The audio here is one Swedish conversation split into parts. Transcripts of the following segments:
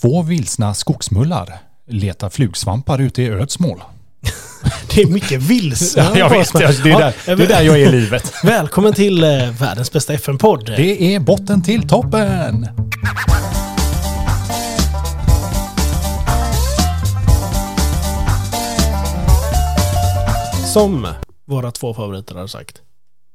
Två vilsna skogsmullar letar flugsvampar ute i Ödsmål. Det är mycket vilse. Ja, jag vet, det är, där, det är där jag är i livet. Välkommen till eh, världens bästa FN-podd. Det är botten till toppen! Som våra två favoriter har sagt.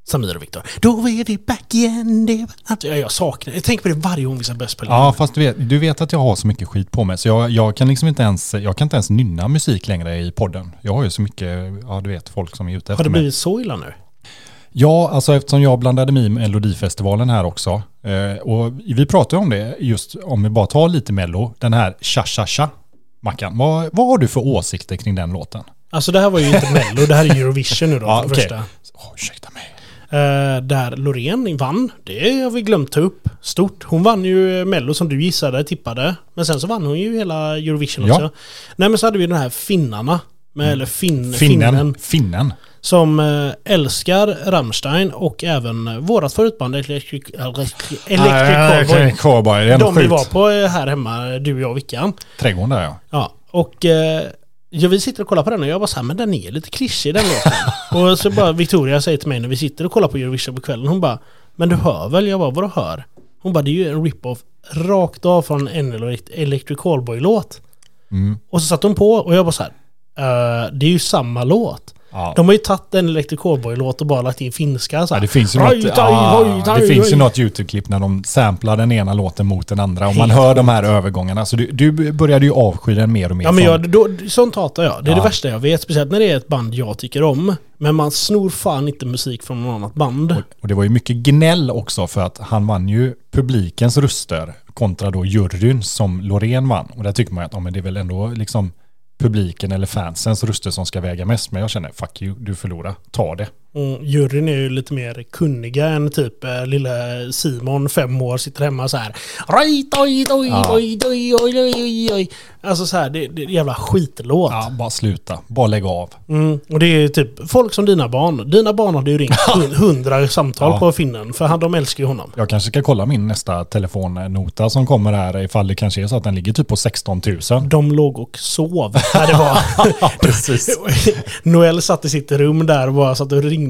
Samir och Viktor. Då är vi back igen. Det var allt. Ja, jag saknar Jag tänker på det varje gång vi ska börja spela. Ja, fast du vet, du vet att jag har så mycket skit på mig så jag, jag kan liksom inte ens, jag kan inte ens nynna musik längre i podden. Jag har ju så mycket, ja du vet, folk som är ute Har efter det mig. blivit så illa nu? Ja, alltså eftersom jag blandade mig i Melodifestivalen här också. Eh, och vi pratade om det, just om vi bara tar lite Mello, den här Cha-Cha-Cha. Mackan, vad, vad har du för åsikter kring den låten? Alltså det här var ju inte Mello, det här är Eurovision nu då Ja, för det okej. första. Åh, ursäkta mig. Eh, där Loreen vann, det har vi glömt ta upp. Stort. Hon vann ju Mello som du gissade, tippade. Men sen så vann hon ju hela Eurovision Ja. också. Nej men så hade vi den här finnarna. Med, Eller fin, Finnen. finnen. Finnen. Som eh, älskar Rammstein och även eh, vårat förutband Electric, Electric, Cowboy. De vi var på eh, här hemma, du, jag och Vickan. Trädgården där ja. Ja, och eh, ja, vi sitter och kollar på den och jag bara så här, men den är lite klyschig den låten. och så bara Victoria säger till mig när vi sitter och kollar på Eurovision på kvällen, hon bara, men du hör väl? Jag bara, vadå hör? Hon bara, det är ju en rip-off rakt av från en Electric Callboy-låt. Mm. Och så satt hon på och jag bara så här, "Eh, det är ju samma låt. Ja. De har ju tagit en Electric Callboy-låt och bara lagt in finska så Ja, här. det finns ju något, ja, oj, oj, det finns ju oj. något YouTube-klipp när de samplar den ena låten mot den andra och man Helt hör de här övergångarna. Så du, du började ju avsky den mer och mer. Ja men jag, då, sånt hatar jag. Det är Ja. det värsta jag vet. Speciellt när det är ett band jag tycker om. Men man snor fan inte musik från något annat band. Och, och det var ju mycket gnäll också för att han vann ju publikens röster kontra då juryn som Loreen vann. Och där tycker man ju att ja, men det är väl ändå liksom publiken eller fansens röster som ska väga mest. Men jag känner, fuck you, du förlorar, ta det. Mm, juryn är ju lite mer kunniga än typ eh, lilla Simon, fem år, sitter hemma så här. Oj, oj, oj, oj, oj, oj, oj, oj. Alltså så här, det, det är en jävla skitlåt. Ja, bara sluta, bara lägg av. Mm, och det är typ folk som dina barn. Dina barn hade ju ringt hun- hundra samtal Ja. på finnen. För han, de älskar ju honom. Jag kanske ska kolla min nästa telefonnota som kommer här ifall det kanske är så att den ligger typ på 16 000. De låg och sov när det var. Precis. Noel satt i sitt rum där och bara satt och ringde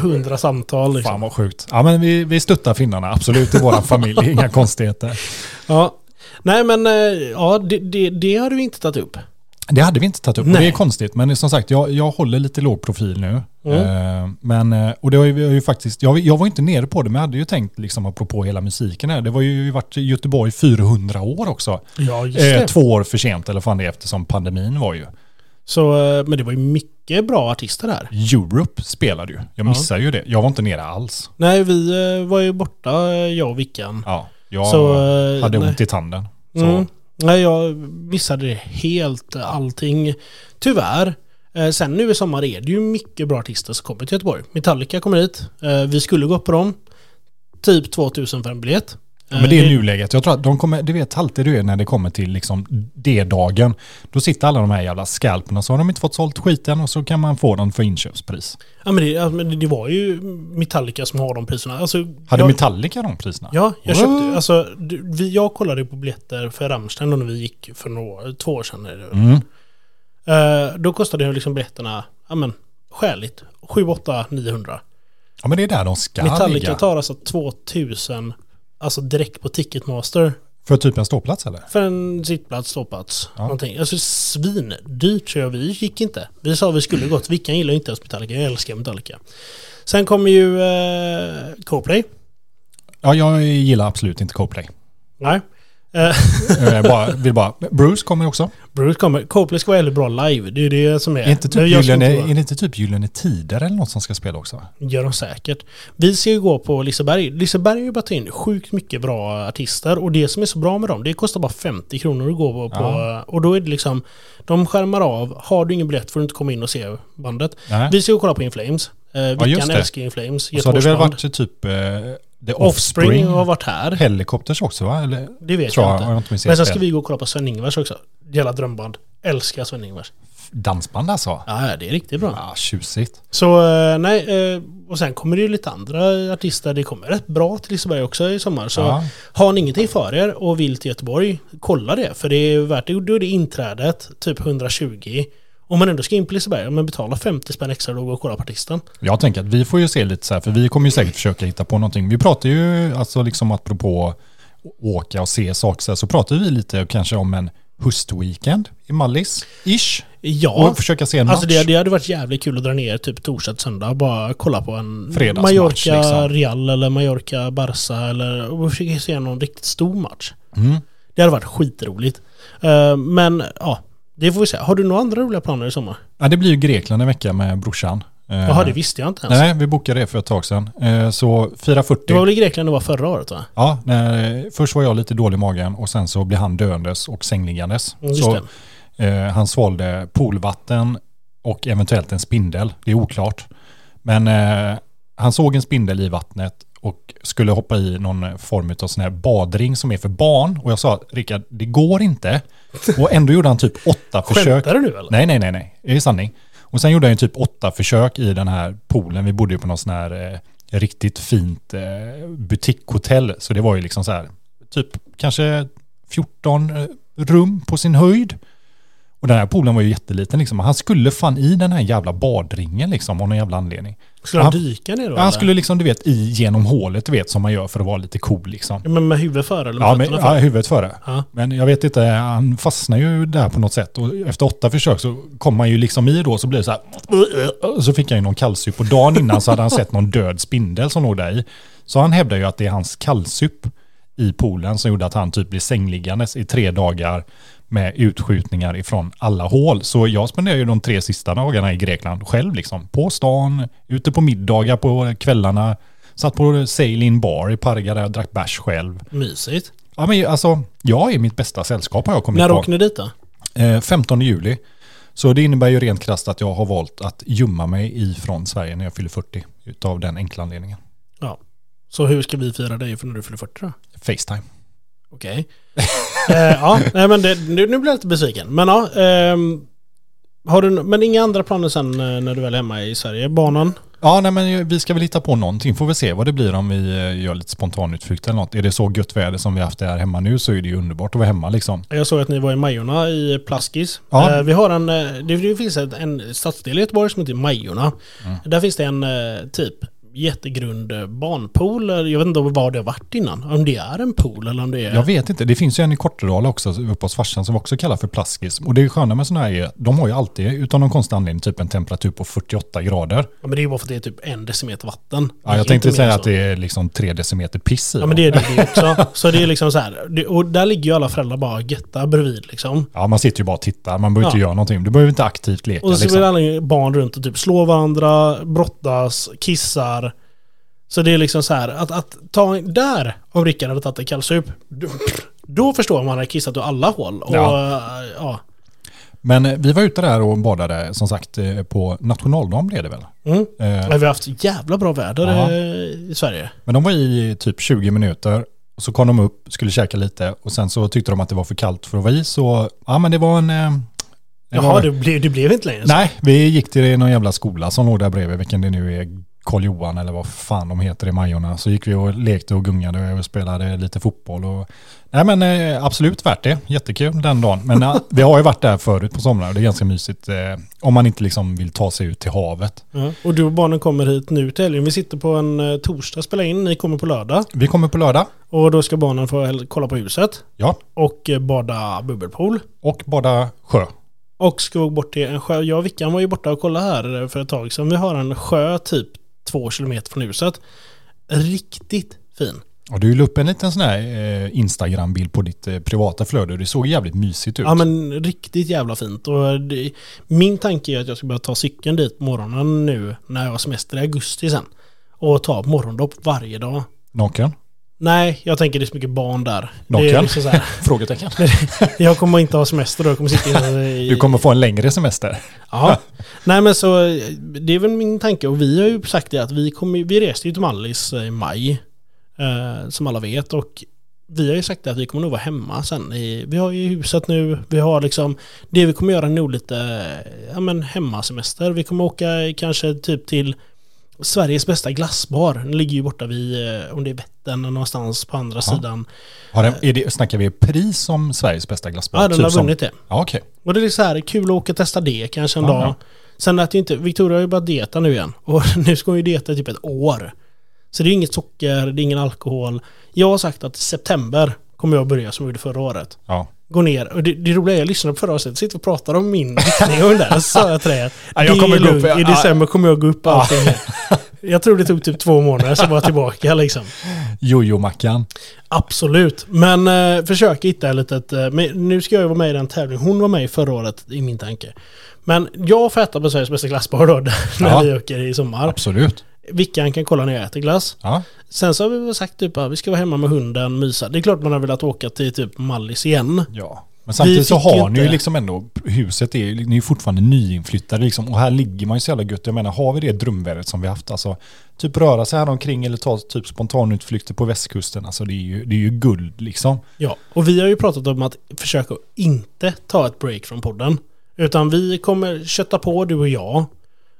hundra samtal. Liksom. Fan vad sjukt. Ja men vi, vi stöttar finnarna absolut i våran familj, inga konstigheter. Ja. Nej men, eh, ja det, det, det har du inte tagit upp. Det hade vi inte tagit upp och det är konstigt. Men som sagt, jag, jag håller lite låg profil nu. Mm. Eh, men, eh, och det har ju, ju faktiskt, jag, jag var inte nere på det, men jag hade ju tänkt liksom apropå hela musiken här. Det var ju varit i Göteborg 400 år också. Ja, just Eh, det. två år för sent eller fan det eftersom pandemin var ju. Så, eh, men det var ju mycket bra artister där. Europe spelade ju. Jag Ja. missade ju det. Jag var inte nere alls. Nej, vi eh, var ju borta, eh, jag och Vickan. Ja, jag Så, hade nej. ont i tanden. Mm. Nej, jag missade det helt, allting. Tyvärr. Sen nu i sommar är det ju mycket bra artister som kommer till Göteborg. Metallica kommer hit. Vi skulle gå upp på dem. Typ 2000 för en biljett. Ja, men det är nuläget. Jag tror att de kommer, du vet alltid du är när det kommer till liksom D-dagen. Då sitter alla de här jävla skalperna så har de inte fått sålt skiten och så kan man få dem för inköpspris. Ja men det, men det var ju Metallica som har de priserna. Alltså, Hade jag, Metallica de priserna? Ja, jag köpte, alltså, vi, jag kollade på biljetter för Rammstein när vi gick för några, två år sedan. Mm. Eh, då kostade ju liksom biljetterna, ja men, skäligt. 7, 8, 900. Ja men det är där de ska Metallica ligga. tar alltså 2000, alltså direkt på Ticketmaster. För typ en ståplats eller? För en sittplats, ståplats, Ja. någonting. Alltså svindyrt så jag, vi gick inte. Vi sa vi skulle gått, Vickan gillar inte ens Metallica, jag älskar Metallica. Sen kommer ju eh, Coldplay. Ja, jag gillar absolut inte Coldplay. Nej. Eh, Jag bara, vill bara, Bruce kommer också. Bruce kommer. Coldplay ska vara väldigt bra live. Det är det som är. Är, inte typ ska gyllene, är det inte typ Gyllene Tider eller något som ska spela också? gör de säkert. Vi ska ju gå på Liseberg. Liseberg har ju bara tagit in sjukt mycket bra artister. Och det som är så bra med dem, det kostar bara 50 kronor att gå på. Ja. Och då är det liksom, de skärmar av. Har du ingen biljett får du inte komma in och se bandet. Nej. Vi ska ju kolla på In Flames. Eh, Vickan det. älskar In Flames. Och så har det väl varit typ eh, The Offspring Offspring. har varit här. Helikopters också va? Eller, Det vet jag jag, inte. jag inte Men sen ska vi gå och kolla på Sven-Ingvars också. Jävla drömband. Älskar Sven-Ingvars. dansband alltså. Ja, det är riktigt bra. Ja, tjusigt. Så eh, nej, eh, och sen kommer det ju lite andra artister. Det kommer rätt bra till Liseberg också i sommar. Så Ja. har ni ingenting för er och vill till Göteborg, kolla det. För det är värt det. Då är det inträdet, typ 120. Om man ändå ska in på Liseberg, men betala 50 spänn extra då och och kolla på artisten. Jag tänker att vi får ju se lite så här, för vi kommer ju säkert försöka hitta på någonting. Vi pratar ju, alltså liksom apropå åka och se saker, så, här, så pratar vi lite kanske om en höstweekend i Mallis, ish. Ja, Och försöka se en match. alltså det, det hade varit jävligt kul att dra ner typ torsdag till söndag bara kolla på en Mallorca liksom. Real eller Mallorca Barca eller och försöka se någon riktigt stor match. Mm. Det hade varit skitroligt. Eh, men ja, det får vi se. Har du några andra roliga planer i sommar? Ja, det blir ju Grekland en vecka med brorsan. Eh, Jaha, det visste jag inte ens. Nej, vi bokade det för ett tag sedan. Eh, Så 4.40. Det var väl i Grekland det var förra året va? Ja, när, först var jag lite dålig i magen och sen så blev han döendes och sängliggandes. Mm, så eh, han svalde poolvatten och eventuellt en spindel. Det är oklart. Men eh, han såg en spindel i vattnet och skulle hoppa i någon form av sån här badring som är för barn. Och jag sa, Rickard, det går inte. Och ändå gjorde han typ åtta försök. Skämtar du nu eller? Nej, nej, nej, nej. Det är sanning. Och sen gjorde han ju typ åtta försök i den här poolen. Vi bodde ju på någon sån här eh, riktigt fint eh, butikshotell. Så det var ju liksom så här, typ kanske 14 eh, rum på sin höjd. Och den här poolen var ju jätteliten liksom. Han skulle fan i den här jävla badringen liksom av någon jävla anledning. Skulle han Han- dyka ner då? Han eller? skulle liksom, du vet, i genom hålet, du vet, som man gör för att vara lite cool liksom. Ja, Men med huvudet före eller Ja, med fötterna ja, före? huvudet före. Ja. Men jag vet inte, han fastnar ju där på något sätt. Och efter åtta försök så kom han ju liksom i då, så blev det så här. Så fick han ju någon kallsup. Och dagen innan så hade han sett någon död spindel som låg där i. Så han hävdar ju att det är hans kallsup i poolen som gjorde att han typ blev sängliggandes i tre dagar med utskjutningar ifrån alla hål. Så jag spenderar ju de tre sista dagarna i Grekland själv liksom. På stan, ute på middagar på kvällarna. Satt på Sail In Bar i Parga där jag drack bärs själv. Mysigt. Ja, men alltså, jag är mitt bästa sällskap har jag kommit När på. åker ni dit då? Eh, 15 juli. Så det innebär ju rent krasst att jag har valt att gömma mig ifrån Sverige när jag fyller 40. Utav den enkla anledningen. Ja. Så hur ska vi fira dig för när du fyller 40 då? Facetime. Okej. eh, ja, nej men det, nu, nu blir jag lite besviken. Men ja, ehm, har du, men inga andra planer sen eh, när du väl är hemma i Sverige? Banan? Ja, nej, men vi ska väl hitta på någonting. Får vi se vad det blir om vi eh, gör lite spontanutflykt eller något. Är det så gött väder som vi haft det här hemma nu så är det ju underbart att vara hemma liksom. Jag såg att ni var i Majorna i Plaskis. Ja. Eh, vi har en, eh, det, finns en stadsdel i Göteborg som heter Majorna. Mm. Där finns det en eh, typ jättegrund barnpool. Jag vet inte vad det har varit innan. Om det är en pool eller om det är... Jag vet inte, det finns ju en i Kortedala också uppe hos farsan som vi också kallar för plaskis. Och det sköna med sådana här är, de har ju alltid utan någon konstig anledning typ en temperatur på 48 grader. Ja, men det är ju bara för att det är typ en decimeter vatten. Ja, jag är tänkte säga än att så. det är liksom tre decimeter piss i. Ja dem. men det är det, det också. Så det är liksom så här. Och där ligger ju alla föräldrar bara getta bredvid liksom. Ja, man sitter ju bara och tittar. Man behöver Ja. inte göra någonting. Du behöver inte aktivt leka. Och så liksom. alla barn runt och typ slå varandra, brottas, kissar. Så det är liksom så här att, att ta där, om Rickard hade tagit en kallsup, då, då förstår man att han kissat ur alla hål. Och, Ja. ja. Men vi var ute där och badade, som sagt, eh, på nationaldagen blev det väl. Mm. Eh, vi har haft jävla bra väder Ja. eh, i Sverige. Men de var i typ 20 minuter. Och så kom de upp, skulle käka lite och sen så tyckte de att det var för kallt för att vara i. Så ja, men det var en... eh, det Jaha, var, det blev, det blev inte längre så. Nej, vi gick till någon jävla skola som låg där bredvid, vilken det nu är, Karl Johan eller vad fan de heter i Majorna. Så gick vi och lekte och gungade och spelade lite fotboll. Och, nej men eh, absolut värt det, jättekul den dagen. Men eh, vi har ju varit där förut på somrarna och det är ganska mysigt. Eh, om man inte liksom vill ta sig ut till havet. Ja. Och du och barnen kommer hit nu till helgen. Vi sitter på en torsdag och spelar in. Ni kommer på lördag. Vi kommer på lördag, Och då ska barnen få kolla på huset. ja, Och bada bubbelpool. och bada sjö. Och ska gå bort till en sjö. Jag och Vickan var ju borta och kollade här för ett tag sedan. Vi har en sjö typ två kilometer från huset. Riktigt fin. Och du la upp en liten sån här eh, Instagram-bild på ditt eh, privata flöde det såg jävligt mysigt ut. Ja men riktigt jävla fint. Och det, min tanke är att jag ska börja ta cykeln dit på morgonen nu när jag har semester i augusti sen. Och ta morgondopp varje dag. Naken? Nej, jag tänker det är så mycket barn där. Det är Naken? liksom Frågetecken. jag kommer inte ha semester då, jag kommer sitta i... Du kommer få en längre semester. Ja. Nej men så, det är väl min tanke och vi har ju sagt det att vi kommer, vi reste ju till Mallis i maj. Eh, som alla vet och vi har ju sagt att vi kommer nog vara hemma sen. I, vi har ju huset nu, vi har liksom, det vi kommer göra nog lite, ja men hemmasemester. Vi kommer åka kanske typ till Sveriges bästa glassbar. Den ligger ju borta vid, eh, om det är Vättern någonstans på andra Ja. sidan. Har den, är det, snackar vi pris som Sveriges bästa glassbar? Ja, den Typ har som- vunnit det. Ja, okej. Och det är så här kul att åka och testa det kanske en Ja, dag. ja. Sen att det inte, Victoria har ju börjat dieta nu igen. Och nu ska hon ju dieta i typ ett år. Så det är inget socker, det är ingen alkohol. Jag har sagt att i september kommer jag börja som jag gjorde förra året. Ja. Gå ner. Och det, det roliga är, jag lyssnade på förra avsnittet, sitter och pratar om min viktning och där. Så sa jag till dig att Ja, jag det kommer är upp, lugnt. I december kommer jag gå upp allting. Jag tror det tog typ två månader så var jag tillbaka liksom. Jojo-mackan. Absolut. Men eh, försök hitta ett litet... Eh, nu ska jag ju vara med i den tävlingen. Hon var med i förra året i min tanke. Men jag får äta på Sveriges bästa glassbar då när Ja. vi åker i sommar. Absolut. Vickan kan kolla när jag äter glass. Ja. Sen så har vi väl sagt typ att vi ska vara hemma med hunden, mysa. Det är klart man har velat åka till typ Mallis igen. ja. Men samtidigt så har ni ju liksom ändå, huset är ni är ju fortfarande nyinflyttade liksom. Och här ligger man ju så jävla gött. Jag menar, har vi det drömvädret som vi haft, alltså typ röra sig här omkring eller ta typ spontanutflykter på västkusten. Alltså det är ju, det är ju guld liksom. Ja, och vi har ju pratat om att försöka inte ta ett break från podden. Utan vi kommer kötta på, du och jag.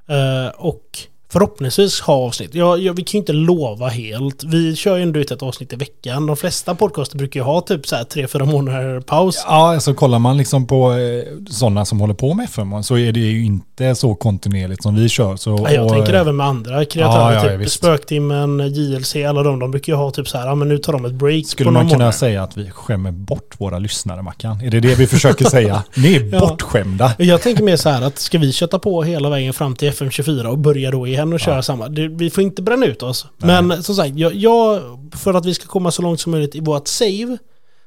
Eh, och förhoppningsvis ha avsnitt. Ja, ja, vi kan ju inte lova helt. Vi kör ju ändå ut ett avsnitt i veckan. De flesta podcaster brukar ju ha typ så här tre, fyra månader paus. Ja, alltså kollar man liksom på eh, sådana som håller på med FM så är det ju inte så kontinuerligt som vi kör. Så, Ja, jag och, tänker eh, även med andra kreatörer. Ja, typ visst. Spöktimmen, JLC, alla de. De brukar ju ha typ så här, ja men nu tar de ett break Skulle på man kunna månader. säga att vi skämmer bort våra lyssnare, Mackan? Är det det vi försöker säga? Ni är bortskämda. Jag tänker mer så här att ska vi köta på hela vägen fram till FM24 och börja då igen och köra Ja. samma. Vi får inte bränna ut oss. Nej. Men som sagt, jag, jag, för att vi ska komma så långt som möjligt i vårt save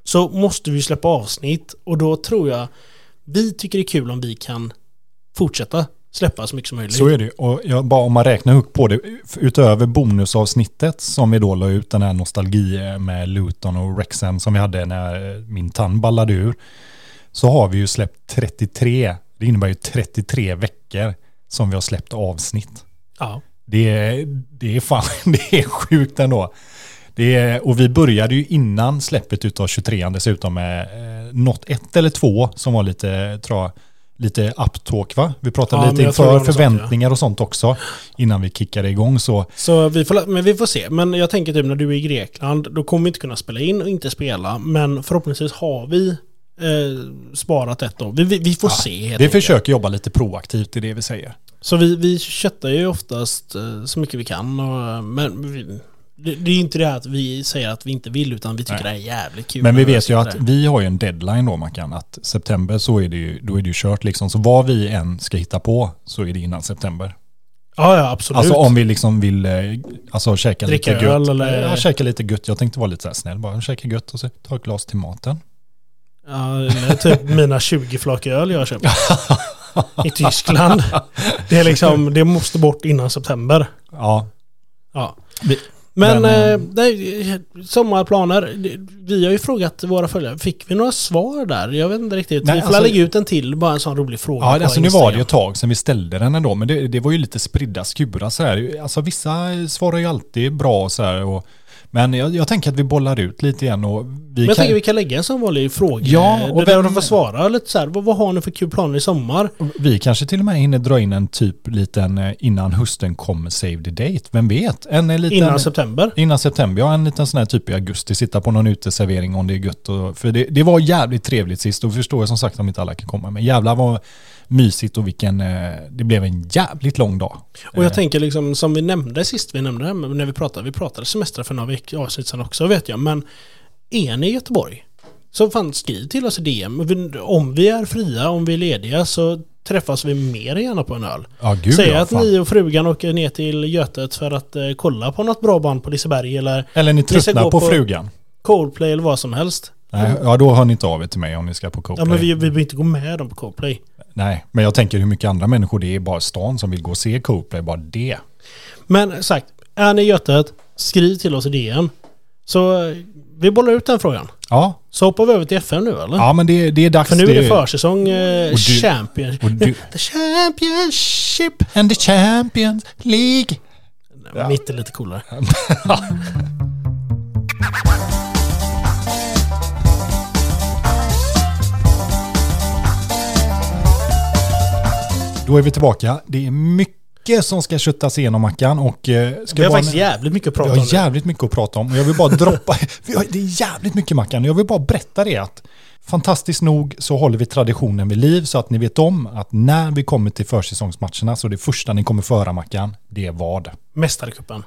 så måste vi släppa avsnitt och då tror jag vi tycker det är kul om vi kan fortsätta släppa så mycket som möjligt. Så är det. Och jag, bara om man räknar upp på det, utöver bonusavsnittet som vi då la ut, den här nostalgi med Luton och Wrexham som vi hade när min tand ballade ur, så har vi ju släppt 33, det innebär ju 33 veckor som vi har släppt avsnitt. Ja. Det är, det är fan, det är sjukt ändå. Det är, och vi började ju innan släppet utav 23 dessutom med eh, något ett eller två som var lite, jag, lite uptalk va? Vi pratade Ja, lite inför var något förväntningar och sånt också innan vi kickade igång så. Så vi får, men vi får se. Men jag tänker typ när du är i Grekland, då kommer vi inte kunna spela in och inte spela. Men förhoppningsvis har vi eh, sparat ett år. Vi, vi, vi får Ja, se Vi enkelt. försöker jobba lite proaktivt i det vi säger. Så vi, vi köttar ju oftast eh, så mycket vi kan. Och, men vi, det, det är ju inte det att vi säger att vi inte vill utan vi tycker Nej. det är jävligt kul. Men vi vet ju att vi har ju en deadline då Mackan, att september så är det ju, då är det ju kört liksom. Så vad vi än ska hitta på så är det innan september. Ja, ja absolut. Alltså om vi liksom vill eh, alltså, käka Dricka lite gött. eller- Ja, käka lite gött. Jag tänkte vara lite så här snäll bara. Käka gött och så ta ett glas till maten. Ja, eller typ mina 20 flak öl jag har köpt. I Tyskland. Det är liksom, det måste bort innan september. Ja, Ja. Men, men, eh, nej, sommarplaner. Vi har ju frågat våra följare. Fick vi några svar där? Jag vet inte riktigt. Nej, vi får alltså- lägga ut en till, bara en sån rolig fråga ja alltså nu var det ju ett tag sedan vi ställde den ändå. Men det, det var ju lite spridda skurar så här. Alltså vissa svarar ju alltid bra så här. Och, men jag, jag tänker att vi bollar ut lite igen och vi Men jag kan... tänker vi kan lägga en sån vanlig fråga. Ja, och och där vem- de får svara lite så här. Vad, vad har ni för kul planer i sommar? Vi kanske till och med hinner dra in en typ liten eh, innan hösten kommer save the date. Vem vet? En eh, liten, Innan september? Innan september, ja en liten sån här typ i augusti, sitta på någon uteservering om det är gött. Och, för det, det var jävligt trevligt sist och förstår jag som sagt om inte alla kan komma. Men jävlar vad mysigt och vilken, eh, det blev en jävligt lång dag. Och jag Eh, tänker liksom som vi nämnde sist vi nämnde när vi pratade, vi pratade semester för några avsnitt sedan också vet jag, men är ni i Göteborg? Så fan skriv till oss i DM. Om vi är fria, om vi är lediga så träffas vi mer gärna på en öl. Ja gud Säg ja, att fan. ni och frugan åker ner till Götet för att eh, kolla på något bra band på Liseberg eller Eller ni tröttnar gå på, på- frugan. Coldplay eller vad som helst. Nej, ja då hör ni inte av er till mig om ni ska på Ja Coldplay. men vi, vi behöver inte gå med dem på Coldplay. Nej, men jag tänker hur mycket andra människor det är bara stan som vill gå och se Coldplay, bara det. Men sagt, är ni i Götet, skriv till oss i DM. Så eh, vi bollar ut den frågan. Ja, Så hoppar vi över till FM nu eller? ja men det, det är dags. För nu är det försäsong eh, Och du- Champion. du- The Championship! And the Champions League. Ja. Mitt är lite coolare. Då är vi tillbaka. Det är mycket som ska köttas igenom Mackan och... eh, Ska Vi har vara faktiskt jävligt mycket att vi prata har om. jävligt mycket att prata om och jag vill bara droppa... vi har- det är jävligt mycket Mackan och jag vill bara berätta det att fantastiskt nog så håller vi traditionen vid liv så att ni vet om att när vi kommer till försäsongsmatcherna så det första ni kommer föra Mackan, det är vad? Mästarcupen.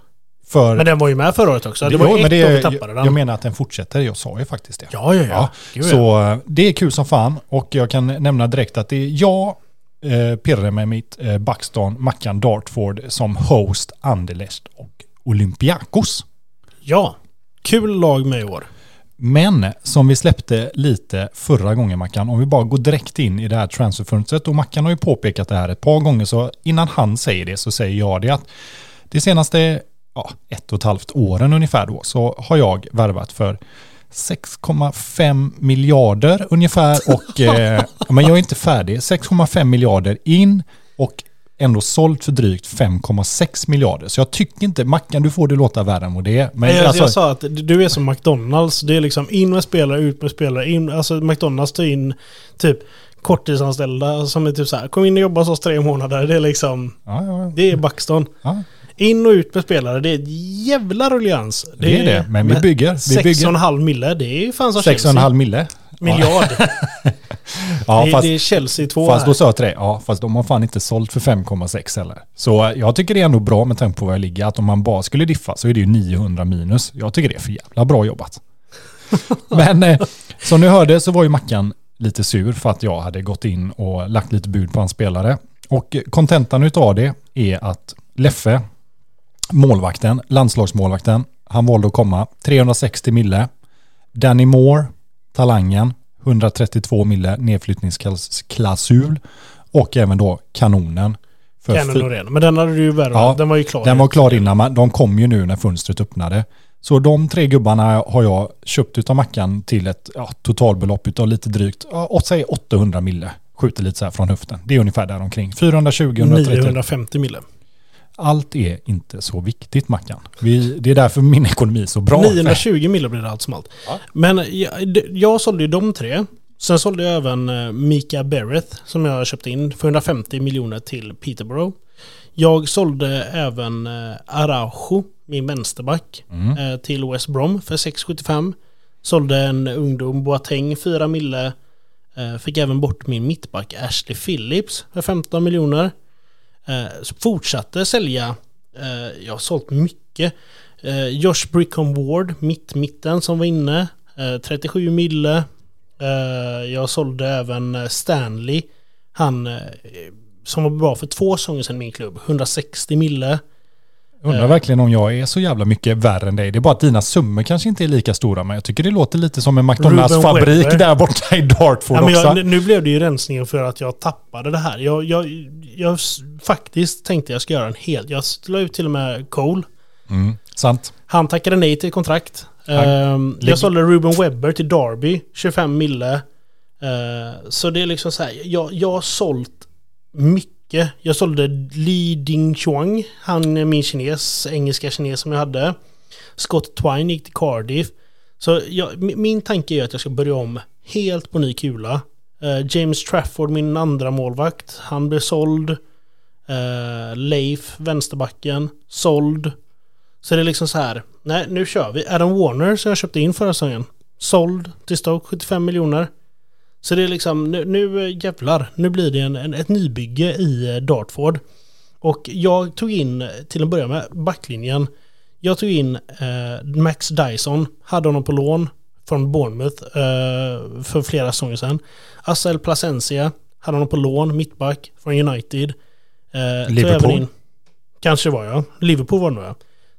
För... Men den var ju med förra året också. Det var Jo, ju ett år vi tappade den. jag menar att den fortsätter, jag sa ju faktiskt det. ja, ja, ja. Ja. Så eh, det är kul som fan och jag kan nämna direkt att det är jag, eh, Pirre med mitt eh, Buxton, Mackan Dartford som host Anderlecht och Olympiakos. ja. Kul lag med i år. Men som vi släppte lite förra gången Mackan, om vi bara går direkt in i det här transferfönstret och Mackan har ju påpekat det här ett par gånger så innan han säger det så säger jag det att de senaste ja, ett och ett halvt åren ungefär då så har jag värvat för 6,5 miljarder ungefär och eh, men jag är inte färdig. 6,5 miljarder in och ändå sålt för drygt 5,6 miljarder. Så jag tycker inte, Mackan du får det låta värre än vad det är. Men jag, alltså- jag sa att du är som McDonalds. Det är liksom in med spelare, ut med spelare. In, alltså McDonalds tar in typ korttidsanställda som är typ så här. Kom in och jobba hos oss tre månader. Det är liksom... ja, ja, ja. Det är Buxton. In och ut med spelare. Det är ett jävla ruljans. Det är det, men vi bygger. Vi bygger. och en halv mille. Det är fan som 6,5 Chelsea. mille. Miljard. Ja, det, fast, det är Chelsea 2 fast då här. sa jag till dig, ja, fast de har fan inte sålt för 5,6 heller. Så jag tycker det är ändå bra med tanke på var jag ligger, att om man bara skulle diffa så är det ju 900 minus. Jag tycker det är för jävla bra jobbat. Men eh, som ni hörde så var ju Mackan lite sur för att jag hade gått in och lagt lite bud på hans spelare. Och kontentan utav det är att Leffe, målvakten, landslagsmålvakten, han valde att komma 360 mille. Danny Moore, talangen, 132 mille nedflyttningsklausul. Och även då kanonen. För Cannon fy- Norén. Men den hade du ju värvat. Ja, den var ju klar. den var klar innan, men de kom ju nu när fönstret öppnade. Så de tre gubbarna har jag köpt utav Mackan till ett ja, totalbelopp utav lite drygt, ja, säg 800 mille. Skjuter lite så här från höften. Det är ungefär där omkring. 420, 130. 950 mille. Allt är inte så viktigt Mackan. Vi, det är därför min ekonomi är så bra. 920 mille blir det allt som allt. Ja. Men jag, jag sålde ju de tre. Sen sålde jag även eh, Mika Bereth som jag köpte in för 150 miljoner till Peterborough. Jag sålde även eh, Araujo, min vänsterback, Mm. eh, till West Brom för 675. Sålde en ungdom, Boateng, 4 mille. Fick även bort min mittback Ashley Phillips för 15 miljoner. Så Fortsatte sälja. Eh, jag har sålt mycket. Eh, Josh Brickham Ward, mitt mitten som var inne. 37 mille. Jag sålde även Stanley. Han som var bra för två säsonger sedan i min klubb. 160 mille. Undrar verkligen om jag är så jävla mycket värre än dig. Det är bara att dina summor kanske inte är lika stora, men jag tycker det låter lite som en McDonalds-fabrik där borta i Dartford Ja, men också. jag, nu blev det ju rensningen för att jag tappade det här. Jag, jag, jag faktiskt tänkte jag ska göra en hel... Jag la ut till och med Cole. Mm, sant. Han tackade nej till kontrakt. Han- Ehm, jag sålde Ruben Webber till Derby, 25 mille. Ehm, så det är liksom så här, jag, jag har sålt mycket. Jag sålde Li Ding Chuang, han är min kines, engelska kines som jag hade. Scott Twine gick till Cardiff. Så jag, min tanke är att jag ska börja om helt på ny kula. Uh, James Trafford, min andra målvakt, han blev såld. Uh, Leif, vänsterbacken, såld. Så det är liksom så här, nej nu kör vi. Adam Warner som jag köpte in förra säsongen, såld till Stoke 75 miljoner. Så det är liksom, nu, nu jävlar, nu blir det en, en, ett nybygge i eh, Dartford. Och jag tog in, till att börja med, backlinjen. Jag tog in eh, Max Dyson, hade honom på lån från Bournemouth eh, för flera säsonger sedan. Assel Placencia, hade honom på lån, mittback från United. Eh, Liverpool. in- Kanske var jag. Liverpool var det nog ja.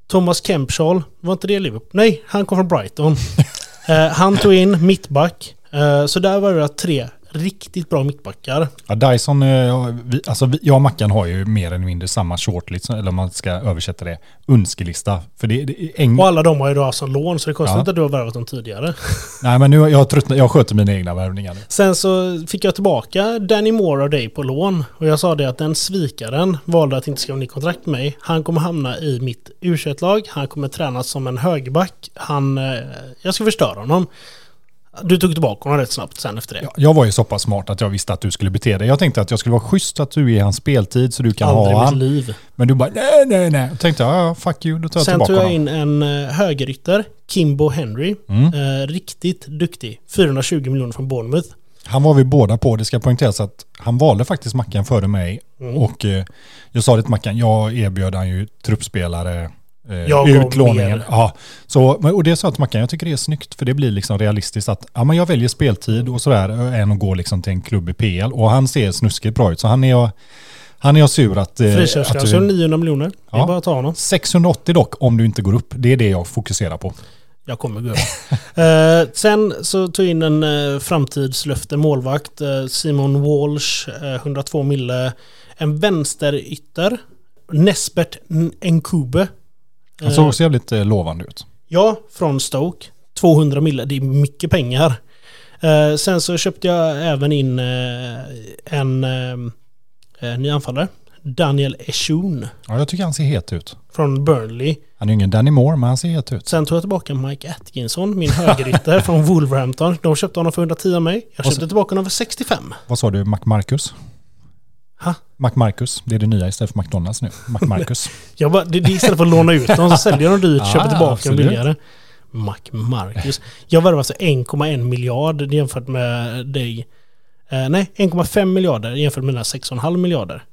Thomas Kempshaw, var inte det Liverpool? Nej, han kom från Brighton. eh, han tog in mittback. Eh, så där var det tre riktigt bra mittbackar. Ja, Dyson, eh, alltså jag och Mackan har ju mer eller mindre samma shortlist, eller om man ska översätta det, önskelista. För det, det en, Och alla de har ju då haft som lån, så det är konstigt Ja. att du har värvat dem tidigare. Nej men nu har jag tröttnat, jag sköter mina egna värvningar. Sen så fick jag tillbaka Danny Moore av dig på lån. Och jag sa det att den svikaren valde att inte skriva nytt kontrakt med mig. Han kommer hamna i mitt u lag Han kommer tränas som en högerback. Han, eh, jag ska förstöra honom. Du tog tillbaka honom rätt snabbt sen efter det. Ja, Jag var ju så pass smart att jag visste att du skulle bete dig. Jag tänkte att jag skulle vara schysst att du ger hans speltid så du kan Aldrig ha han. liv. Men du bara nej, nej, nej. Jag tänkte ja, ja, fuck you, då tar jag Sen tillbaka tog jag honom. in en eh, högerytter, Kimbo Henry. Mm. Eh, riktigt duktig. 420 miljoner från Bournemouth. Han var vi båda på. Det ska poängteras att han valde faktiskt Mackan före mig. Mm. Och eh, jag sa det till Mackan, jag erbjöd han ju truppspelare. Eh, Jag utlåningen. Ja, så, och det sa jag till Mackan, jag tycker det är snyggt för det blir liksom realistiskt att ja, men jag väljer speltid och sådär eh, än att gå liksom till en klubb i PL. Och han ser snuskigt bra ut så han är jag, han är jag sur att... eh, att Friköpsklausul du- 900 miljoner. Det är Ja. bara att ta honom. 680 dock om du inte går upp. Det är det jag fokuserar på. Jag kommer gå upp. eh, sen så tog jag in en eh, framtidslöfte målvakt. Eh, Simon Walsh, eh, 102 mille. En vänsterytter. Nesbert Nkube. Han såg också jävligt eh, lovande ut. Ja, från Stoke. 200 mille, det är mycket pengar. Eh, sen så köpte jag även in eh, en ny anfallare. Daniel Eshun Ja, jag tycker han ser het ut. från Burnley. Han är ju ingen Danny Moore, men han ser het ut. Sen tog jag tillbaka Mike Atkinson, min högerytter från Wolverhampton. De köpte honom för 110 av mig. Jag köpte tillbaka honom för 65. Vad sa du, McMarcus? Ha? McMarcus, det är det nya istället för McDonalds nu. McMarcus. Jag bara, det, det är istället för att låna ut dem så säljer de dyrt, Ah, köper tillbaka dem billigare. Mac Marcus. Jag värvade alltså 1,1 miljard jämfört med dig. Eh, nej, 1,5 miljarder jämfört med mina 6,5 miljarder.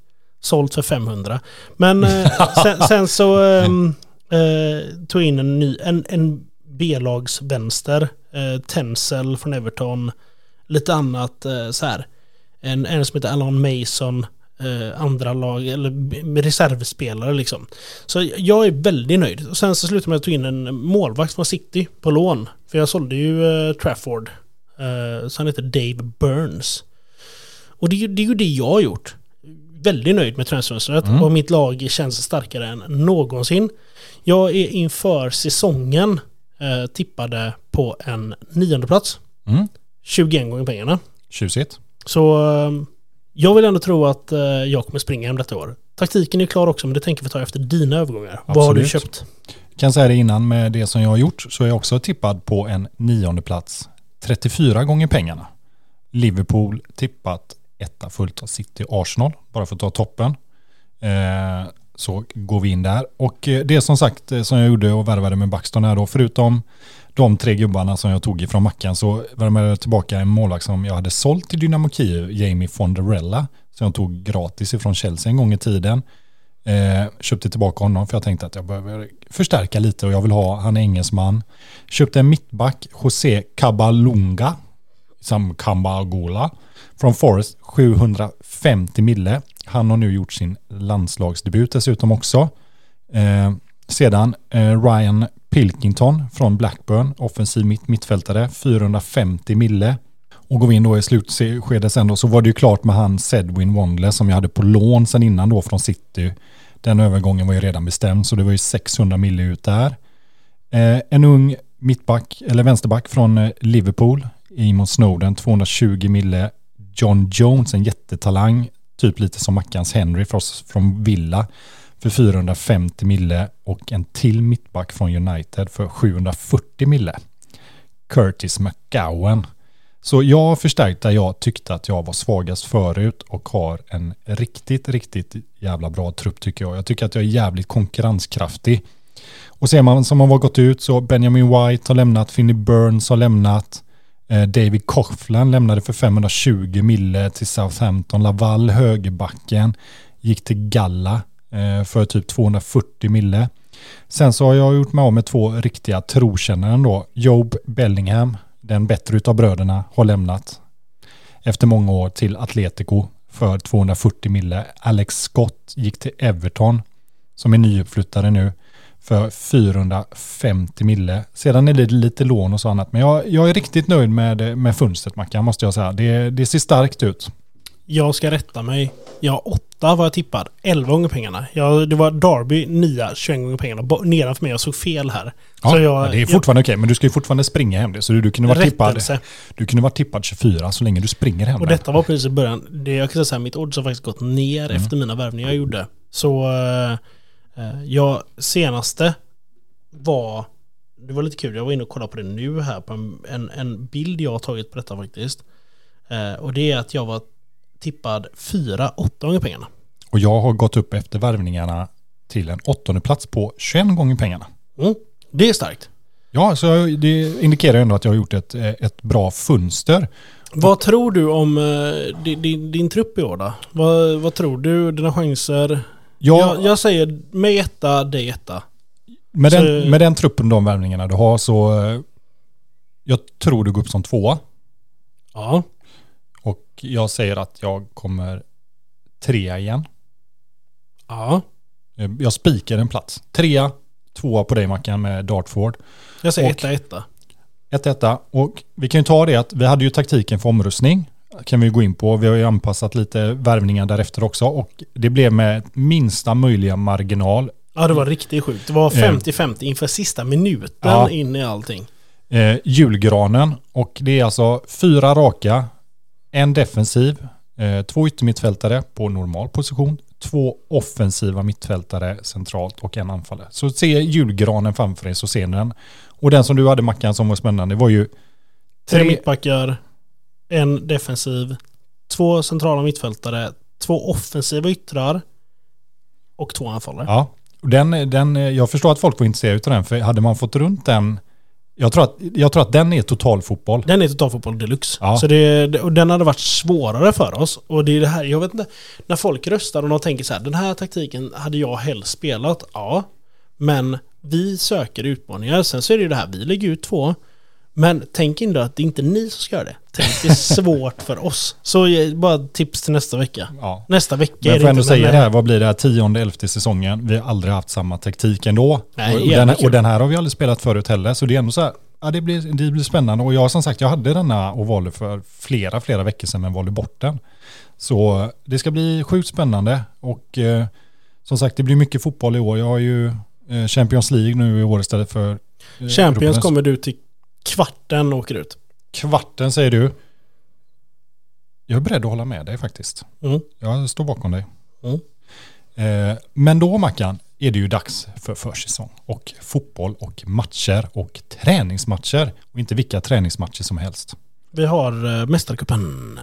Sålt för 500. Men eh, sen, sen så ehm, eh, tog jag in en ny, en, en B-lagsvänster. Eh, Tencel från Everton. Lite annat eh, så här. En, en som heter Alon Mason. Eh, andra lag, eller reservspelare liksom. Så jag är väldigt nöjd. Och sen så slutade med att ta in en målvakt från City på lån. För jag sålde ju eh, Trafford. Eh, så han heter Dave Burns. Och det är, ju, det är ju det jag har gjort. Väldigt nöjd med transferfönstret Mm. och mitt lag känns starkare än någonsin. Jag är inför säsongen eh, tippade på en nionde plats. Mm. 21 gånger pengarna. Tjusigt. Så jag vill ändå tro att eh, jag kommer springa hem detta år. Taktiken är klar också men det tänker vi ta efter dina övergångar. Vad har du Absolut. köpt? Kan säga det innan med det som jag har gjort så är jag också tippad på en nionde plats 34 gånger pengarna. Liverpool tippat etta fullt av City Arsenal, bara för att ta toppen. Eh, så går vi in där. Och eh, det som sagt som jag gjorde och värvade med Backstone här då, förutom de tre gubbarna som jag tog ifrån Mackan så värmade jag tillbaka en målvakt som jag hade sålt till Dynamo Kiev, Jamie Fonderella, som jag tog gratis ifrån Chelsea en gång i tiden. Eh, köpte tillbaka honom för jag tänkte att jag behöver förstärka lite och jag vill ha, han är engelsman. Köpte en mittback, José Cabalunga, som Kambagola, från Forest, 750 mille. Han har nu gjort sin landslagsdebut dessutom också. Eh, sedan eh, Ryan Pilkington från Blackburn, offensiv mitt, mittfältare, 450 mille. Och går vi in då i slutskedet sen då så var det ju klart med han Sedwin Wondler som jag hade på lån sen innan då från City. Den övergången var ju redan bestämd så det var ju 600 mille ut där. Eh, en ung mittback eller vänsterback från eh, Liverpool, Eamon Snowden, 220 mille. John Jones, en jättetalang, typ lite som Mackans Henry från, från Villa för 450 mille och en till mittback från United för 740 mille. Curtis McGowan. Så jag har förstärkt där jag tyckte att jag var svagast förut och har en riktigt, riktigt jävla bra trupp tycker jag. Jag tycker att jag är jävligt konkurrenskraftig. Och ser man som har gått ut så Benjamin White har lämnat, Finney Burns har lämnat, eh, David Coughlin lämnade för 520 mille till Southampton, Laval högerbacken gick till Galla Eh, för typ 240 mille. Sen så har jag gjort mig av med två riktiga trotjänaren då. Job Bellingham, den bättre utav bröderna, har lämnat efter många år till Atletico för 240 mille. Alex Scott gick till Everton som är nyuppflyttade nu för 450 mille. Sedan är det lite lån och så annat. Men jag, jag är riktigt nöjd med, med fönstret Mackan måste jag säga. Det, det ser starkt ut. Jag ska rätta mig. Jag har åtta var jag tippad. 11 gånger pengarna. Jag, det var Derby, 9, 21 gånger pengarna. Bo- Nedanför mig, jag såg fel här. Ja, Så jag- det är fortfarande okej, men du ska ju fortfarande springa hem det. Så du, du kunde vara tippad, du kunde vara tippad 24 så länge du springer hem Och detta var precis i början. Det, jag kan säga så här, mitt odds har faktiskt gått ner Mm. efter mina värvningar jag gjorde. Så eh, eh, jag senaste var det var lite kul, jag var inne och kollade på det nu här på en, en, en bild jag har tagit på detta faktiskt. Eh, och det är att jag var tippad 4-8 gånger pengarna. Och jag har gått upp efter värvningarna till en åttonde plats på 21 gånger pengarna. Mm. Det är starkt. Ja, så det indikerar ändå att jag har gjort ett, eh, ett bra fönster. Vad tror du om eh, din, din, din trupp i år då? Vad, vad tror du? Dina chanser? Ja, Jag, jag säger mig etta, dig etta. med, så- den, med den truppen, de värvningarna du har så eh, jag tror du går upp som tvåa. Ja. Och jag säger att jag kommer trea igen. Ja. Eh, Jag spikar en plats. Trea, tvåa på dig Mackan med Dartford. Jag säger Och- etta, etta. 1-1 och vi kan ju ta det att vi hade ju taktiken för omröstning. Kan vi gå in på. Vi har ju anpassat lite värvningar därefter också och det blev med minsta möjliga marginal. Ja, det var riktigt sjukt. Det var Eh. 50-50 inför sista minuten Ja. in i allting. Eh, julgranen och det är alltså fyra raka, en defensiv, eh, två yttermittfältare på normal position, två offensiva mittfältare centralt och en anfallare. Så se julgranen framför dig så ser ni den. Och den som du hade Mackan som var spännande var ju Tre mittbackar, en defensiv, två centrala mittfältare, två offensiva yttrar och två anfallare. Ja, den, den, jag förstår att folk var intresserade av den, för hade man fått runt den, jag tror att, jag tror att den är totalfotboll. Den är totalfotboll deluxe. Ja. Så det, och den hade varit svårare för oss. Och det är det här, jag vet inte, när folk röstar och de tänker så här, den här taktiken hade jag helst spelat, ja. Men vi söker utmaningar, sen så är det ju det här, vi lägger ut två. Men tänk inte att det är inte ni som ska göra det. Tänk det är svårt för oss. Så eh, bara tips till nästa vecka. Ja. Nästa vecka Men är det får ändå inte, säga det här, vad blir det här, tionde, elfte säsongen? Vi har aldrig haft samma taktik ändå. Nej, och, den, och den här har vi aldrig spelat förut heller, så det är ändå så här, ja det blir, det blir spännande. Och jag som sagt, jag hade denna och valde för flera, flera veckor sedan, men valde bort den. Så det ska bli sjukt spännande och eh, som sagt, det blir mycket fotboll i år. Jag har ju eh, Champions League nu i år istället för eh, Champions Europas- kommer du till kvarten åker ut. Kvarten säger du. Jag är beredd att hålla med dig faktiskt. Mm. Jag står bakom dig. Mm. Eh, men då Mackan är det ju dags för försäsong och fotboll och matcher och träningsmatcher. Och inte vilka träningsmatcher som helst. Vi har uh, Mästarcupen.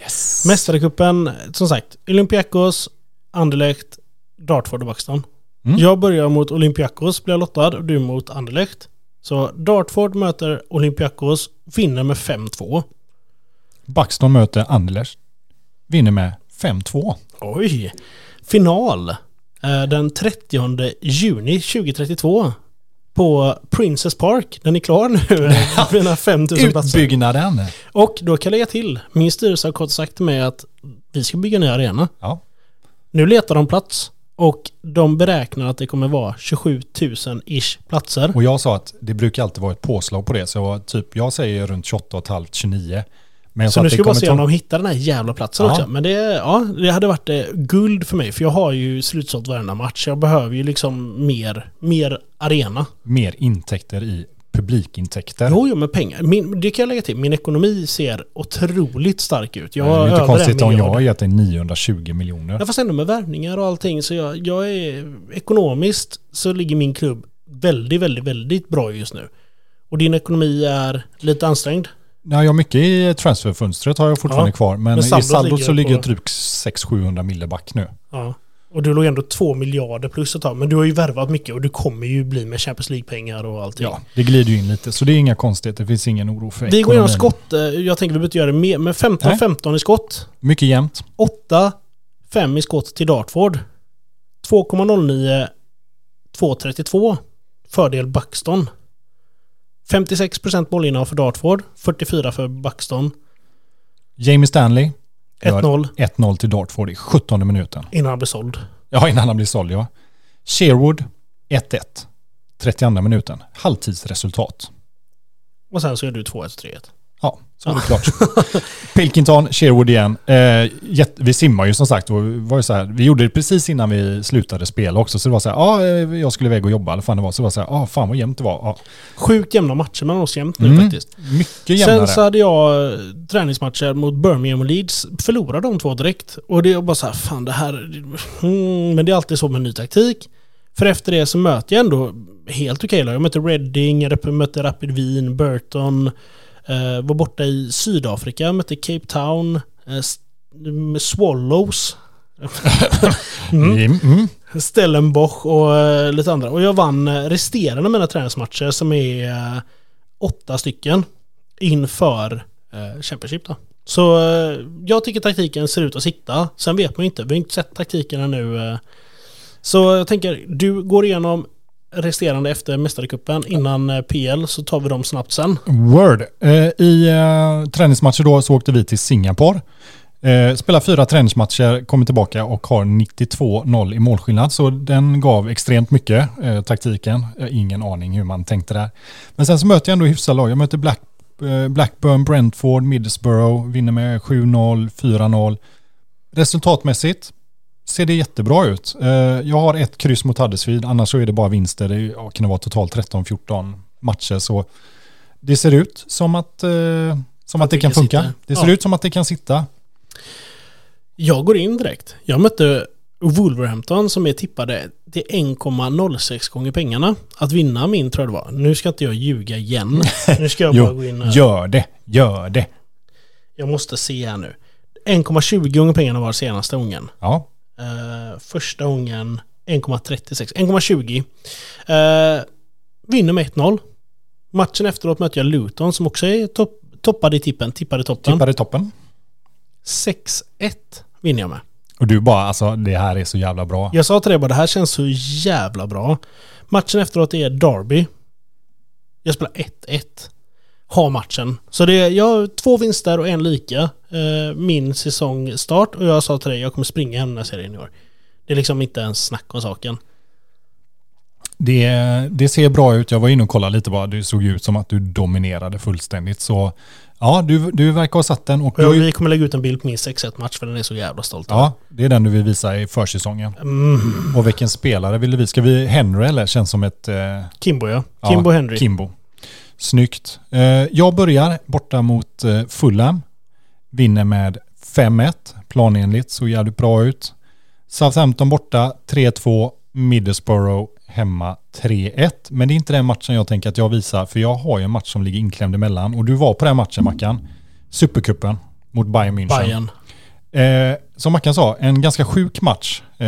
Yes. Mästarcupen, som sagt, Olympiakos, Anderlecht, Dartford och Buxton. Mm. Jag börjar mot Olympiakos, blir jag lottad, och du mot Anderlecht. Så Dartford möter Olympiakos, vinner med 5-2. Buxton möter Anderlecht. Vinner med 5-2. Oj! Final eh, den 30 juni 2032 på Princess Park. Den är klar nu. Mina 5000 platser. Utbyggnaden. Och då kan jag lägga till, min styrelse har kort sagt till mig att vi ska bygga en ny arena. Ja. Nu letar de plats och de beräknar att det kommer vara 27 000-ish platser. Och jag sa att det brukar alltid vara ett påslag på det. Så jag, typ, jag säger runt 28,5 29. Men Så nu ska vi bara se om de hittar den här jävla platsen Ja. också. Men det, ja, det hade varit eh, guld för mig. För jag har ju slutsålt varenda match. Jag behöver ju liksom mer, mer arena. mer intäkter i publikintäkter. Jo, jo, med pengar. Min, det kan jag lägga till. Min ekonomi ser otroligt stark ut. Jag det har är inte konstigt om jag har gett dig 920 miljoner. Ja, fast ändå med värvningar och allting. Så jag, jag är ekonomiskt så ligger min klubb väldigt, väldigt, väldigt bra just nu. Och din ekonomi är lite ansträngd. Ja, jag har mycket i transferfönstret har jag fortfarande Ja, kvar. Men, men i saldot ligger så ligger jag drygt 600-700 mille back nu. Ja. Och du låg ändå två miljarder plus ett tag. Men du har ju värvat mycket och du kommer ju bli med Champions League-pengar och allting. Ja, det glider ju in lite. Så det är inga konstigheter. Det finns ingen oro för Vi går igenom skott. Jag tänker vi behöver inte göra det mer. Men 15-15 i skott. Mycket jämnt. 8, 5 i skott till Dartford. 2,09, 2,32. Fördel Buxton. 56% målinnehav för Dartford, 44 för Buxton. Jamie Stanley. Gör 1-0 1-0 till Dartford i 17 minuten. innan han blev såld. Ja, innan han blir såld ja. Sherwood 1-1. 32 minuten. Halvtidsresultat. Och sen så är du 2-1 3-1. Så var det klart. Pilkington, Sherwood igen. Eh, vi simmar ju som sagt. Och var ju så här, vi gjorde det precis innan vi slutade spela också. Så det var så här, ja, eh, jag skulle iväg och jobba eller fan det var. Så det var så här, ja, fan vad jämnt det var. Ja. Sjukt jämna matcher mellan oss jämt nu Mm, faktiskt. Mycket jämnare. Sen så hade jag eh, träningsmatcher mot Birmingham och Leeds. Förlorade de två direkt. Och det är bara så här, fan det här... Mm, men det är alltid så med ny taktik. För efter det så möter jag ändå helt okej lag. Jag mötte Reading, jag mötte Rapid Wien, Burton. Eh, var borta i Sydafrika, mötte Cape Town, eh, Swallows. Mm. Mm. Stellenbosch och eh, lite andra. Och jag vann resterande mina träningsmatcher som är åtta stycken inför Championship då. Så jag tycker taktiken ser ut att sitta. Sen vet man ju inte. Vi har inte sett taktiken. Eh. Så jag tänker, du går igenom resterande efter mästarkuppen innan eh, PL så tar vi dem snabbt sen. Word. Eh, I eh, träningsmatcher då så åkte vi till Singapore. Spelar fyra träningsmatcher, kommer tillbaka och har 92-0 i målskillnad. Så den gav extremt mycket, taktiken. Ingen aning hur man tänkte där. Men sen så möter jag ändå hyfsade lag. Jag möter Black, Blackburn, Brentford, Middlesbrough, vinner med 7-0, 4-0. Resultatmässigt ser det jättebra ut. Eh, jag har ett kryss mot Huddersfield, annars så är det bara vinster. Det kan vara totalt 13-14 matcher. Så det ser ut som att, eh, som att det kan det kan funka. sitta. Det ser Ja. ut som att det kan sitta. Jag går in direkt. Jag mötte Wolverhampton som är tippade till 1,06 gånger pengarna. Att vinna min tror jag det var. Nu ska inte jag ljuga igen. Nu ska jag bara gå in här. gör det, gör det. Jag måste se här nu. 1,20 gånger pengarna var senaste gången. Ja, Uh, första gången 1,36. 1,20. Uh, vinner med 1-0. Matchen efteråt mötte jag Luton som också är topp, toppade i tippen. Tippade toppen. tippade toppen. 6-1 vinner jag med. Och du bara, alltså det här är så jävla bra. Jag sa till dig bara det här känns så jävla bra. Matchen efteråt är Derby. Jag spelar 1-1. Har matchen. Så det är, jag har två vinster och en lika. Eh, min säsongstart. Och jag sa till dig jag kommer springa hem den här serien i år. Det är liksom inte ens snack om saken. Det, det ser bra ut. Jag var inne och kollade lite bara. Det såg ut som att du dominerade fullständigt. Så ja, du, du verkar ha satt den. Och du, Och vi kommer lägga ut en bild på min 6-1 match för den är så jävla stolt ja, det är den du vill visa i försäsongen. Mm. Och vilken spelare ville vi? Ska vi Henry eller? Känns som ett... Eh, Kimbo ja. Ja, Kimbo Henry. Kimbo. Snyggt. Eh, jag börjar borta mot eh, Fulham. Vinner med 5-1. Planenligt, såg jävligt bra ut. Southampton borta 3-2. Middlesbrough hemma 3-1. Men det är inte den matchen jag tänker att jag visar. För jag har ju en match som ligger inklämd emellan. Och du var på den matchen Mackan. Supercupen mot Bayern München. Bayern. Eh, som Mackan sa, en ganska sjuk match. Eh,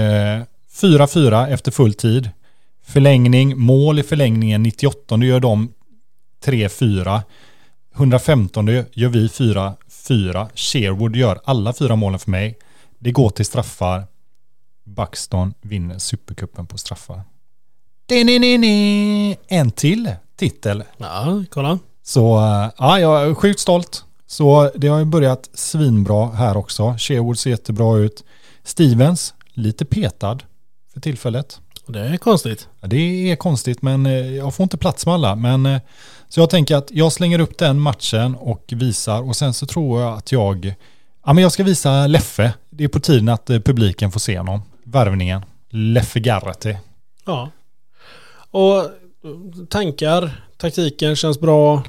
4-4 efter full tid. Förlängning, mål i förlängningen 98 gör de 3-4. 115 gör vi 4-4. Sherwood gör alla fyra målen för mig. Det går till straffar. Buxton vinner supercupen på straffar. En till titel. Ja, kolla. Så eh, ja, jag är sjukt stolt. Så det har ju börjat svinbra här också. Sherwood ser jättebra ut. Stevens, lite petad för tillfället. Det är konstigt. Ja, det är konstigt men eh, jag får inte plats med alla. Men, eh, så jag tänker att jag slänger upp den matchen och visar och sen så tror jag att jag, ja men jag ska visa Leffe. Det är på tiden att eh, publiken får se honom. Värvningen. Leffe Garrety. Ja. Och eh, tankar, taktiken känns bra.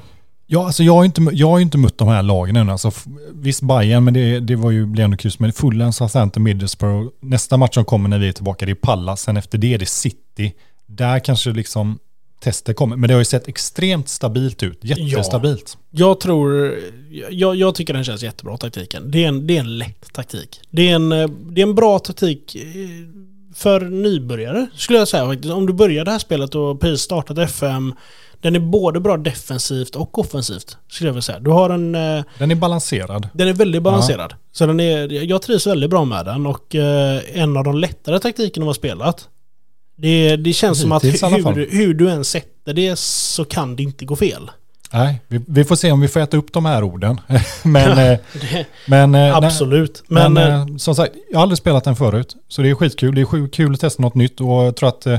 Ja, alltså jag har ju inte, jag har inte mött de här lagen än. Alltså, visst Bayern, men det, det var ju, blev ändå kul. Men Fulham, Southampton, Middlesbrough. Nästa match som kommer när vi är tillbaka, det är Pallas. Sen efter det är det City. Där kanske liksom testet kommer. Men det har ju sett extremt stabilt ut. Jättestabilt. Jag tror, jag, jag tycker den känns jättebra taktiken. Det är en, det är en lätt taktik. Det är en, det är en bra taktik eh, för nybörjare skulle jag säga. Om du börjar det här spelet och precis startat FM, den är både bra defensivt och offensivt skulle jag vilja säga. Du har en, eh, Den är balanserad. den är väldigt balanserad. Så den är, jag trivs väldigt bra med den och eh, en av de lättare taktikerna vi har spelat. Det, det känns som att hur, hur du än sätter det så kan det inte gå fel. Nej, vi, vi får se om vi får äta upp de här orden. men, eh, Det, men, eh, nej, absolut. men, Men, eh, eh, som sagt, jag har aldrig spelat den förut. Så det är skitkul. Det är kul att testa något nytt och jag tror att eh,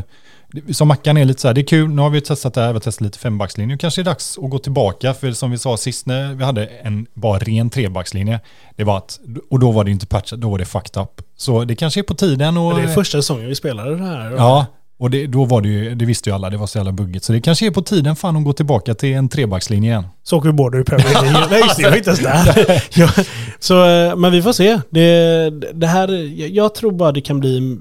som Mackan är lite så här, det är kul, nu har vi testat det här, vi har testat lite fembackslinje. Nu kanske det är dags att gå tillbaka, för som vi sa sist när vi hade en bara ren trebackslinje, det var att, och då var det inte patchat, då var det fucked up. Så det kanske är på tiden och... det är första säsongen vi spelade det här. Ja, och det, då var det ju, det visste ju alla, det var så jävla buggigt. Så det kanske är på tiden fan att gå tillbaka till en trebackslinje igen. Så åker vi båda ur Premier League. Nej just det, jag var inte ens där. ja, så, eh, men vi får se. Det, det här, jag tror bara det kan bli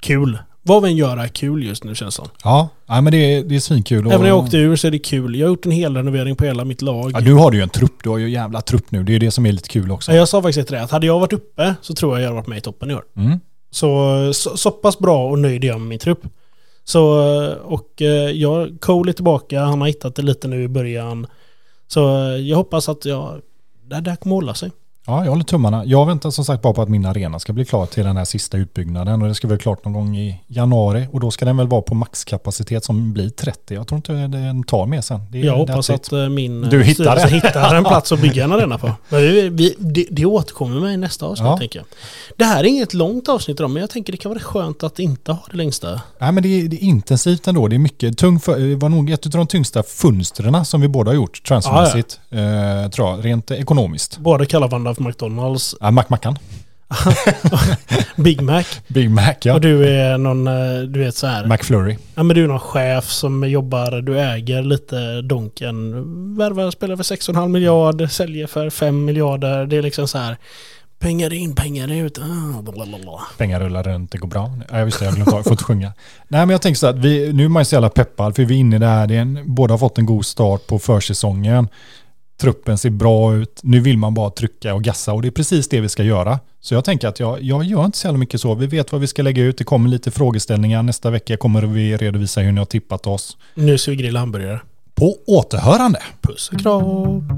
kul. Vad vi än gör är kul just nu känns det som. Ja, ja men det är, det är svinkul. Även när jag åkte ur så är det kul. Jag har gjort en hel renovering på hela mitt lag. Ja, du har ju en trupp, du har ju en jävla trupp nu. Det är det som är lite kul också. Ja, Jag sa faktiskt till det att hade jag varit uppe så tror jag jag hade varit med i toppen i år. Mm. Så, så, så pass bra och nöjd är jag med min trupp. Så, och eh, jag, Cole är tillbaka, han har hittat det lite nu i början. Så eh, jag hoppas att jag, det där kommer hålla sig. Ja, jag håller tummarna. Jag väntar som sagt bara på att min arena ska bli klar till den här sista utbyggnaden och det ska vara klart någon gång i januari och då ska den väl vara på maxkapacitet som blir 30. Jag tror inte den tar mer sen. Det Jag hoppas att eh, min eh, Du hittar styrelse hittar en plats att bygga en arena på. Vi, vi, det, det återkommer med i nästa avsnitt Ja. tänker jag. Det här är inget långt avsnitt idag men jag tänker det kan vara skönt att inte ha det längsta. Nej, men det är, det är intensivt ändå. Det är mycket. Tung för, det var nog ett av de tyngsta fönstren som vi båda har gjort transfermässigt. Eh, tror jag, rent ekonomiskt. Båda kallar varandra för McDonalds, Ja, Mac-Mackan. Big Mac. Big Mac, ja. Och du är någon, eh, du vet så här. McFlurry. Ja men du är någon chef som jobbar, du äger lite Donken. Värvar spelare för 6,5 miljard, säljer för 5 miljarder. Det är liksom så här. Pengar in, pengar ut. Ah. Pengar rullar runt, det går bra. Ja, just det, jag jag får inte sjunga. Nej, men jag tänker så att vi, nu är man ju så jävla peppad för vi är inne i det här. Det är en, båda har fått en god start på försäsongen. Truppen ser bra ut. Nu vill man bara trycka och gassa och det är precis det vi ska göra. Så jag tänker att jag, jag gör inte så jävla mycket så. Vi vet vad vi ska lägga ut. Det kommer lite frågeställningar. Nästa vecka kommer vi redovisa hur ni har tippat oss. Nu ska vi grilla hamburgare. På återhörande. Puss och kram.